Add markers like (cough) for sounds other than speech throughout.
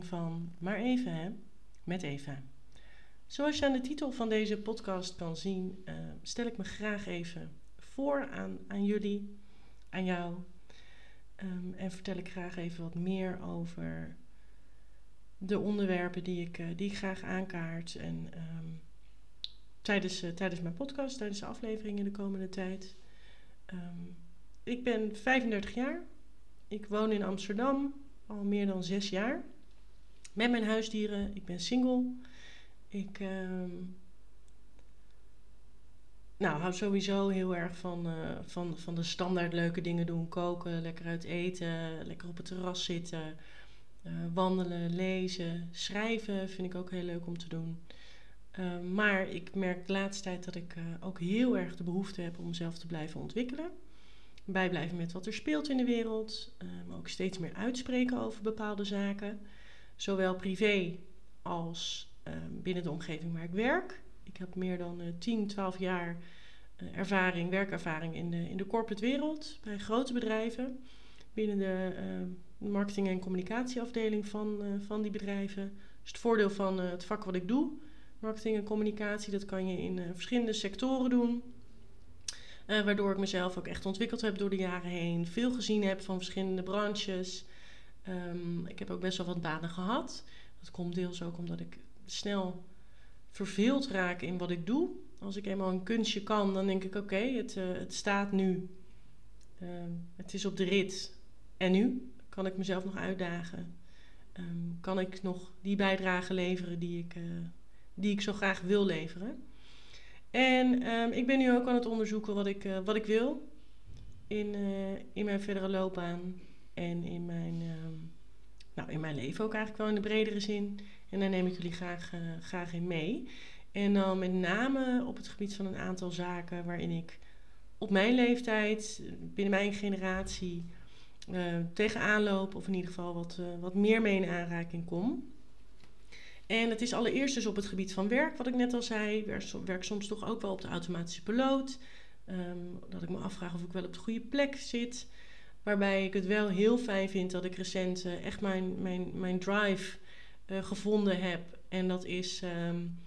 van Maar Even hè, met Eva. Zoals je aan de titel van deze podcast kan zien, uh, stel ik me graag even voor aan, aan jullie, aan jou. Um, en vertel ik graag even wat meer over de onderwerpen die ik, uh, die ik graag aankaart. En um, tijdens, uh, tijdens mijn podcast, tijdens de afleveringen de komende tijd. Um, ik ben 35 jaar. Ik woon in Amsterdam al meer dan zes jaar. Met mijn huisdieren. Ik ben single. Ik um, nou, hou sowieso heel erg van, uh, van, van de standaard leuke dingen doen. Koken, lekker uit eten, lekker op het terras zitten. Uh, wandelen, lezen, schrijven vind ik ook heel leuk om te doen. Uh, maar ik merk de laatste tijd dat ik ook heel erg de behoefte heb om mezelf te blijven ontwikkelen bijblijven met wat er speelt in de wereld, maar ook steeds meer uitspreken over bepaalde zaken, zowel privé als uh, binnen de omgeving waar ik werk. Ik heb meer dan uh, 10, 12 jaar eh, ervaring, werkervaring in de, in de corporate wereld, bij grote bedrijven, binnen de ehm, marketing- en communicatieafdeling van, eh, van die bedrijven. Dus het voordeel van eh, het vak wat ik doe, marketing en communicatie, dat kan je in verschillende sectoren doen. Waardoor ik mezelf ook echt ontwikkeld heb door de jaren heen. Veel gezien heb van verschillende branches. Um, ik heb ook best wel wat banen gehad. Dat komt deels ook omdat ik snel verveeld raak in wat ik doe. Als ik eenmaal een kunstje kan, dan denk ik: oké, het, uh, het staat nu. Uh, het is op de rit. En nu kan ik mezelf nog uitdagen. Um, kan ik nog die bijdrage leveren die ik, uh, die ik zo graag wil leveren? En ik ben nu ook aan het onderzoeken wat ik, uh, wat ik wil in, in mijn verdere loopbaan en in mijn, um, nou, in mijn leven ook eigenlijk wel in de bredere zin. En daar neem ik jullie graag, uh, graag in mee. En dan met name op het gebied van een aantal zaken waarin ik op mijn leeftijd, binnen mijn generatie, tegenaan loop. Of in ieder geval wat, wat meer mee in aanraking kom. En het is allereerst dus op het gebied van werk, wat ik net al zei. Werk, werk soms toch ook wel op de automatische piloot. Um, dat ik me afvraag of ik wel op de goede plek zit. Waarbij ik het wel heel fijn vind dat ik recent uh, echt mijn, mijn, mijn drive uh, gevonden heb. En dat is. Um,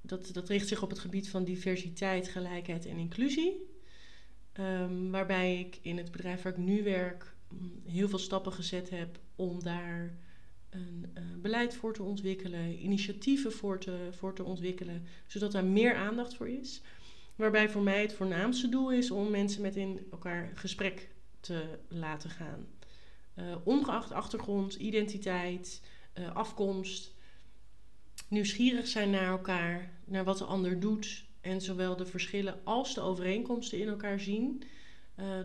dat, dat richt zich op het gebied van diversiteit, gelijkheid en inclusie. Um, waarbij ik in het bedrijf waar ik nu werk heel veel stappen gezet heb om daar een uh, beleid voor te ontwikkelen, initiatieven voor te, voor te ontwikkelen, zodat daar meer aandacht voor is. Waarbij voor mij het voornaamste doel is om mensen met in elkaar gesprek te laten gaan. Uh, ongeacht achtergrond, identiteit, uh, afkomst, nieuwsgierig zijn naar elkaar, naar wat de ander doet en zowel de verschillen als de overeenkomsten in elkaar zien.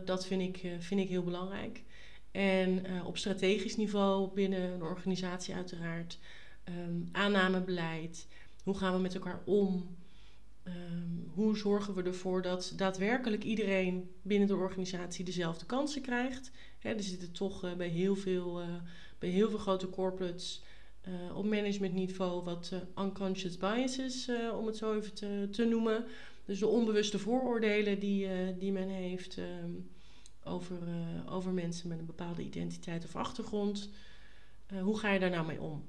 dat vind ik, vind ik heel belangrijk. En op strategisch niveau binnen een organisatie uiteraard. Um, aannamebeleid. Hoe gaan we met elkaar om? Um, hoe zorgen we ervoor dat daadwerkelijk iedereen binnen de organisatie dezelfde kansen krijgt? Er zitten toch uh, bij, heel veel, uh, bij heel veel grote corporates op managementniveau wat unconscious biases, om het zo even te, te noemen. Dus de onbewuste vooroordelen die, die men heeft. Um, over, uh, over mensen met een bepaalde identiteit of achtergrond. Uh, hoe ga je daar nou mee om?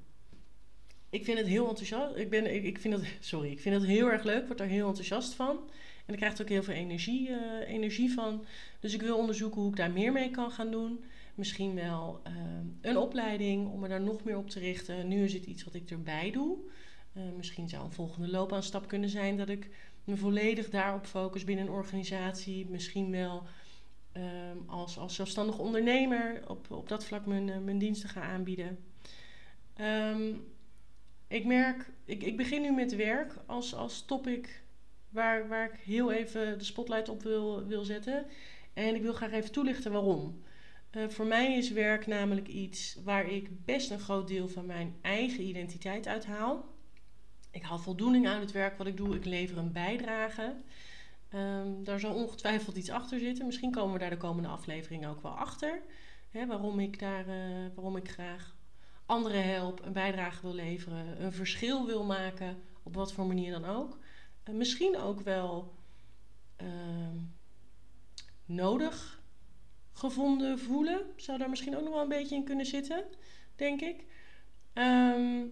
Ik vind het heel enthousiast. Ik, ben, ik, ik, vind het, (laughs) sorry, ik vind het heel erg leuk. Word daar heel enthousiast van. En ik krijg er ook heel veel energie, uh, energie van. Dus ik wil onderzoeken hoe ik daar meer mee kan gaan doen. Misschien wel een opleiding om me daar nog meer op te richten. Nu is het iets wat ik erbij doe. misschien zou een volgende loopbaanstap kunnen zijn dat ik me volledig daarop focus binnen een organisatie. Misschien wel als, als zelfstandig ondernemer op, op dat vlak mijn, mijn diensten ga aanbieden. Um, ik merk, ik, ik begin nu met werk als, als topic waar, waar ik heel even de spotlight op wil, wil zetten. En ik wil graag even toelichten waarom. Uh, voor mij is werk namelijk iets waar ik best een groot deel van mijn eigen identiteit uit haal. Ik haal voldoening uit het werk wat ik doe. Ik lever een bijdrage. Um, daar zal ongetwijfeld iets achter zitten. Misschien komen we daar de komende aflevering ook wel achter. Hè, waarom, ik daar, uh, waarom ik graag anderen help, een bijdrage wil leveren, een verschil wil maken, op wat voor manier dan ook. Uh, misschien ook wel uh, nodig gevonden voelen. Zou daar misschien ook nog wel een beetje in kunnen zitten, denk ik. Ehm,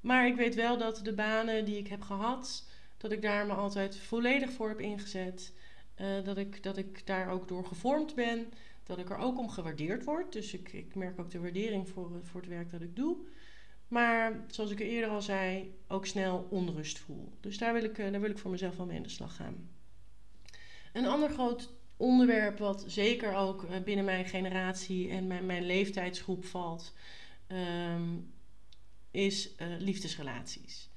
maar ik weet wel dat de banen die ik heb gehad, dat ik daar me altijd volledig voor heb ingezet. Uh, dat, ik, dat ik daar ook door gevormd ben. Dat ik er ook om gewaardeerd word. Dus ik, ik merk ook de waardering voor, voor het werk dat ik doe. Maar zoals ik eerder al zei, ook snel onrust voel. Dus daar wil ik, eh, daar wil ik voor mezelf wel mee in de slag gaan. Een ander groot onderwerp wat zeker ook eh, binnen mijn generatie en mijn, mijn leeftijdsgroep valt, ehm, is liefdesrelaties.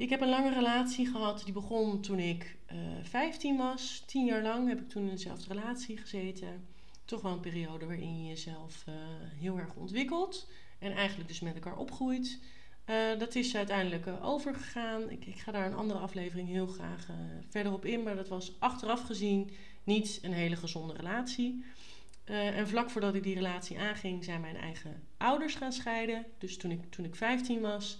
Ik heb een lange relatie gehad. Die begon toen ik uh, 15 was. Tien jaar lang heb ik toen in dezelfde relatie gezeten. Toch wel een periode waarin je jezelf heel erg ontwikkelt. En eigenlijk dus met elkaar opgroeit. Uh, dat is uiteindelijk uh, overgegaan. Ik, ik, ga daar een andere aflevering heel graag verder op in. Maar dat was achteraf gezien niet een hele gezonde relatie. en vlak voordat ik die relatie aanging, zijn mijn eigen ouders gaan scheiden. Dus toen ik, toen ik 15 was,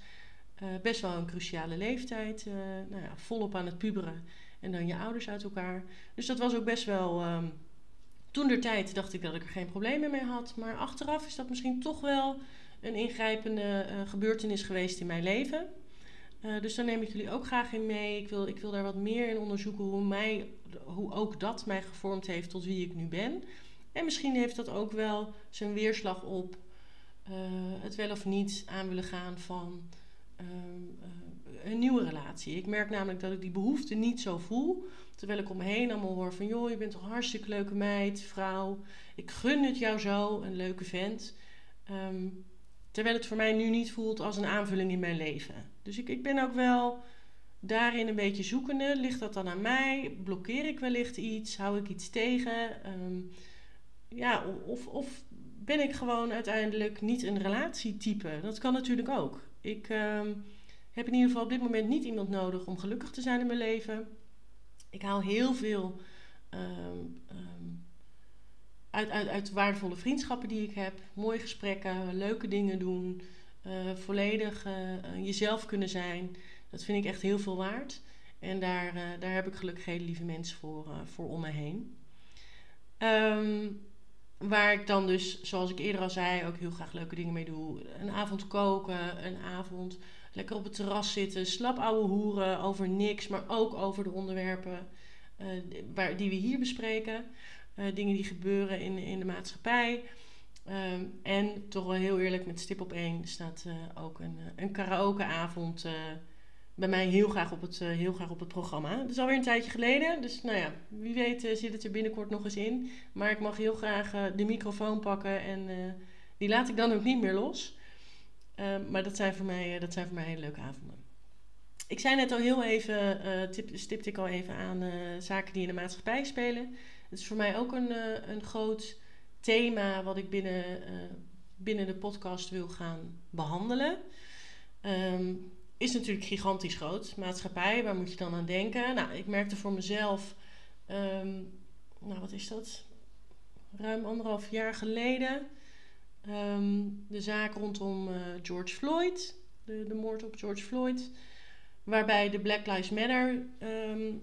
best wel een cruciale leeftijd. nou ja, volop aan het puberen. En dan je ouders uit elkaar. Dus dat was ook best wel. Um, toen der tijd dacht ik dat ik er geen problemen mee had. Maar achteraf is dat misschien toch wel een ingrijpende uh, gebeurtenis geweest in mijn leven. Uh, dus daar neem ik jullie ook graag in mee. Ik wil, ik wil daar wat meer in onderzoeken hoe, mij, hoe ook dat mij gevormd heeft tot wie ik nu ben. En misschien heeft dat ook wel zijn weerslag op uh, het wel of niet aan willen gaan van een nieuwe relatie. Ik merk namelijk dat ik die behoefte niet zo voel. Terwijl ik om me heen allemaal hoor van... joh, je bent toch hartstikke leuke meid, vrouw. Ik gun het jou zo, een leuke vent. Um, Terwijl het voor mij nu niet voelt als een aanvulling in mijn leven. Dus ik, ik ben ook wel daarin een beetje zoekende. Ligt dat dan aan mij? Blokkeer ik wellicht iets? Hou ik iets tegen? Ehm, ja, of, of ben ik gewoon uiteindelijk niet een relatietype? Dat kan natuurlijk ook. Ik ehm, heb in ieder geval op dit moment niet iemand nodig om gelukkig te zijn in mijn leven. Ik haal heel veel um, uit, uit, uit waardevolle vriendschappen die ik heb. Mooie gesprekken, leuke dingen doen. Uh, volledig uh, jezelf kunnen zijn. Dat vind ik echt heel veel waard. En daar, uh, daar heb ik gelukkig hele lieve mensen voor, voor om me heen. Waar ik dan dus, zoals ik eerder al zei, ook heel graag leuke dingen mee doe. Een avond koken, een avond lekker op het terras zitten. Slap ouwe hoeren over niks, maar ook over de onderwerpen waar, die we hier bespreken. Eh, dingen die gebeuren in, in de maatschappij. Ehm, en toch wel heel eerlijk, met stip op één staat uh, ook een, eh, een karaokeavond bij mij heel graag, op het, heel graag op het programma. Dat is alweer een tijdje geleden, dus nou ja, wie weet zit het er binnenkort nog eens in. Maar ik mag heel graag de microfoon pakken en die laat ik dan ook niet meer los. Ehm, maar dat zijn, voor mij, dat zijn voor mij hele leuke avonden. Ik zei net al heel even, tip, stipte ik al even aan zaken die in de maatschappij spelen. Het is voor mij ook een, een groot thema wat ik binnen, binnen de podcast wil gaan behandelen. Um, is natuurlijk gigantisch groot. Maatschappij, waar moet je dan aan denken? Nou, ik merkte voor mezelf, um, nou wat is dat? Ruim anderhalf jaar geleden. Um, de zaak rondom uh, George Floyd, de, de moord op George Floyd. Waarbij de Black Lives Matter um,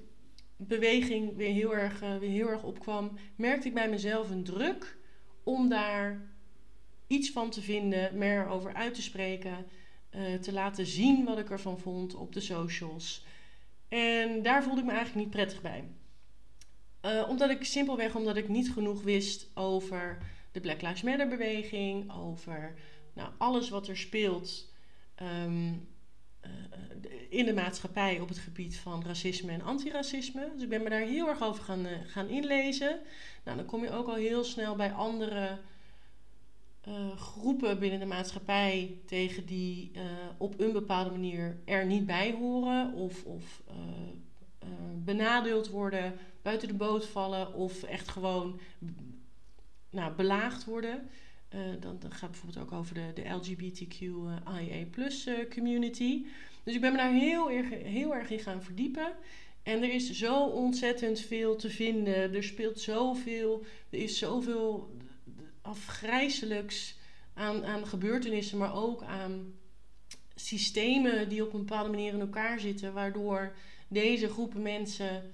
beweging weer heel, erg, uh, weer heel erg opkwam, merkte ik bij mezelf een druk om daar iets van te vinden, meer over uit te spreken, uh, te laten zien wat ik ervan vond op de socials. En daar voelde ik me eigenlijk niet prettig bij. Uh, omdat ik simpelweg omdat ik niet genoeg wist over de Black Lives Matter beweging, over nou, alles wat er speelt. Um, uh, in de maatschappij op het gebied van racisme en antiracisme. Dus ik ben me daar heel erg over gaan, gaan inlezen. Nou, dan kom je ook al heel snel bij andere uh, groepen binnen de maatschappij tegen die op een bepaalde manier er niet bij horen of, of benadeeld worden, buiten de boot vallen of echt gewoon nou, belaagd worden. Dan, gaat bijvoorbeeld ook over de, de LGBTQIA community. Dus ik ben me daar heel erg, heel erg in gaan verdiepen. En er is zo ontzettend veel te vinden. Er speelt zoveel. Er is zoveel afgrijzelijks aan, aan gebeurtenissen, maar ook aan systemen die op een bepaalde manier in elkaar zitten. Waardoor deze groepen mensen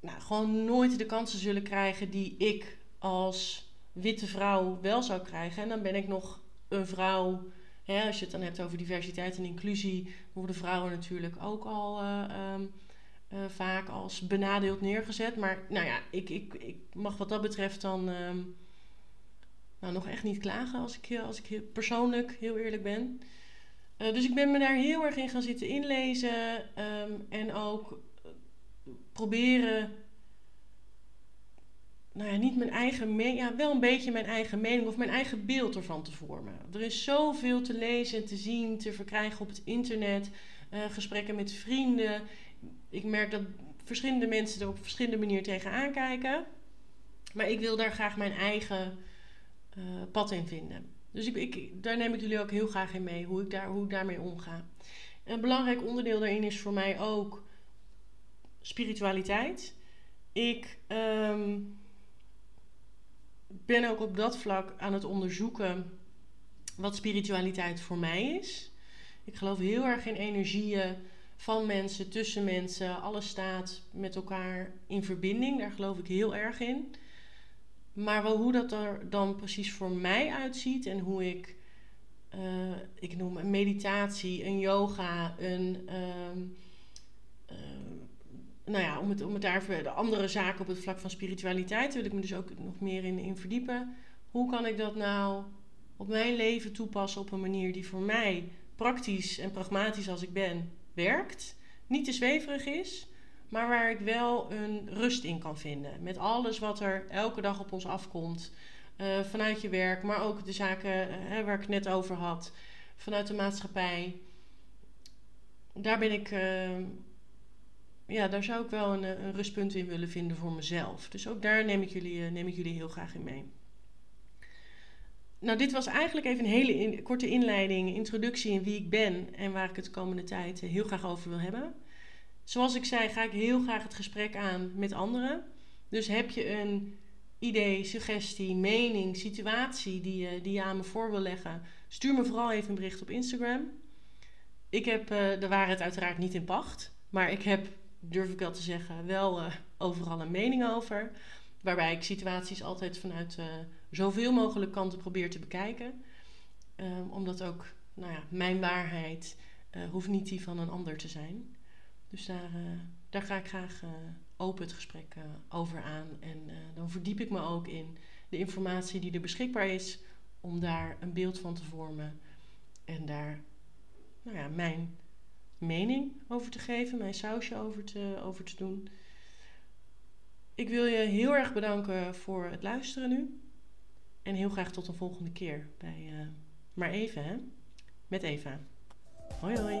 nou, gewoon nooit de kansen zullen krijgen die ik als witte vrouw wel zou krijgen. En dan ben ik nog een vrouw. Hè, als je het dan hebt over diversiteit en inclusie, worden vrouwen natuurlijk ook al eh, ehm, eh, vaak als benadeeld neergezet. Maar nou ja, ik, ik, ik mag wat dat betreft dan ehm, nou, nog echt niet klagen als ik, als ik persoonlijk heel eerlijk ben. Eh, dus ik ben me daar heel erg in gaan zitten inlezen ehm, en ook proberen nou ja, niet mijn eigen mening, ja, wel een beetje mijn eigen mening of mijn eigen beeld ervan te vormen. Er is zoveel te lezen en te zien, te verkrijgen op het internet, gesprekken met vrienden. Ik merk dat verschillende mensen er op verschillende manieren tegenaan kijken. Maar ik wil daar graag mijn eigen uh, pad in vinden. Dus ik, ik, daar neem ik jullie ook heel graag in mee, hoe ik, daar, hoe ik daarmee omga. Een belangrijk onderdeel daarin is voor mij ook spiritualiteit. Ik. Um, ben ook op dat vlak aan het onderzoeken wat spiritualiteit voor mij is. Ik geloof heel erg in energieën van mensen, tussen mensen. Alles staat met elkaar in verbinding. Daar geloof ik heel erg in. Maar wel hoe dat er dan precies voor mij uitziet en hoe ik, uh, ik noem een meditatie, een yoga, een. Um, nou ja, om het, om het daar de andere zaken op het vlak van spiritualiteit wil ik me dus ook nog meer in, in verdiepen. Hoe kan ik dat nou op mijn leven toepassen op een manier die voor mij praktisch en pragmatisch als ik ben werkt? Niet te zweverig is, maar waar ik wel een rust in kan vinden. Met alles wat er elke dag op ons afkomt. Uh, vanuit je werk, maar ook de zaken uh, waar ik net over had. Vanuit de maatschappij. Daar ben ik. Uh, ja, daar zou ik wel een, een, rustpunt in willen vinden voor mezelf. Dus ook daar neem ik jullie, neem ik jullie heel graag in mee. Nou, dit was eigenlijk even een hele korte inleiding, introductie in wie ik ben en waar ik het de komende tijd heel graag over wil hebben. Zoals ik zei, ga ik heel graag het gesprek aan met anderen. Dus heb je een idee, suggestie, mening, situatie die je, die je aan me voor wil leggen, stuur me vooral even een bericht op Instagram. Ik heb uh, de waarheid uiteraard niet in pacht, maar ik heb durf ik wel te zeggen, wel uh, overal een mening over. Waarbij ik situaties altijd vanuit uh, zoveel mogelijk kanten probeer te bekijken. Um, omdat ook, nou ja, mijn waarheid hoeft niet die van een ander te zijn. Dus daar, daar ga ik graag open het gesprek over aan. En dan verdiep ik me ook in de informatie die er beschikbaar is. Om daar een beeld van te vormen. En daar, nou ja, mijn mening over te geven, mijn sausje over te, over te doen. Ik wil je heel erg bedanken voor het luisteren nu. En heel graag tot een volgende keer bij Maar Even, hè? Met Eva. Hoi hoi.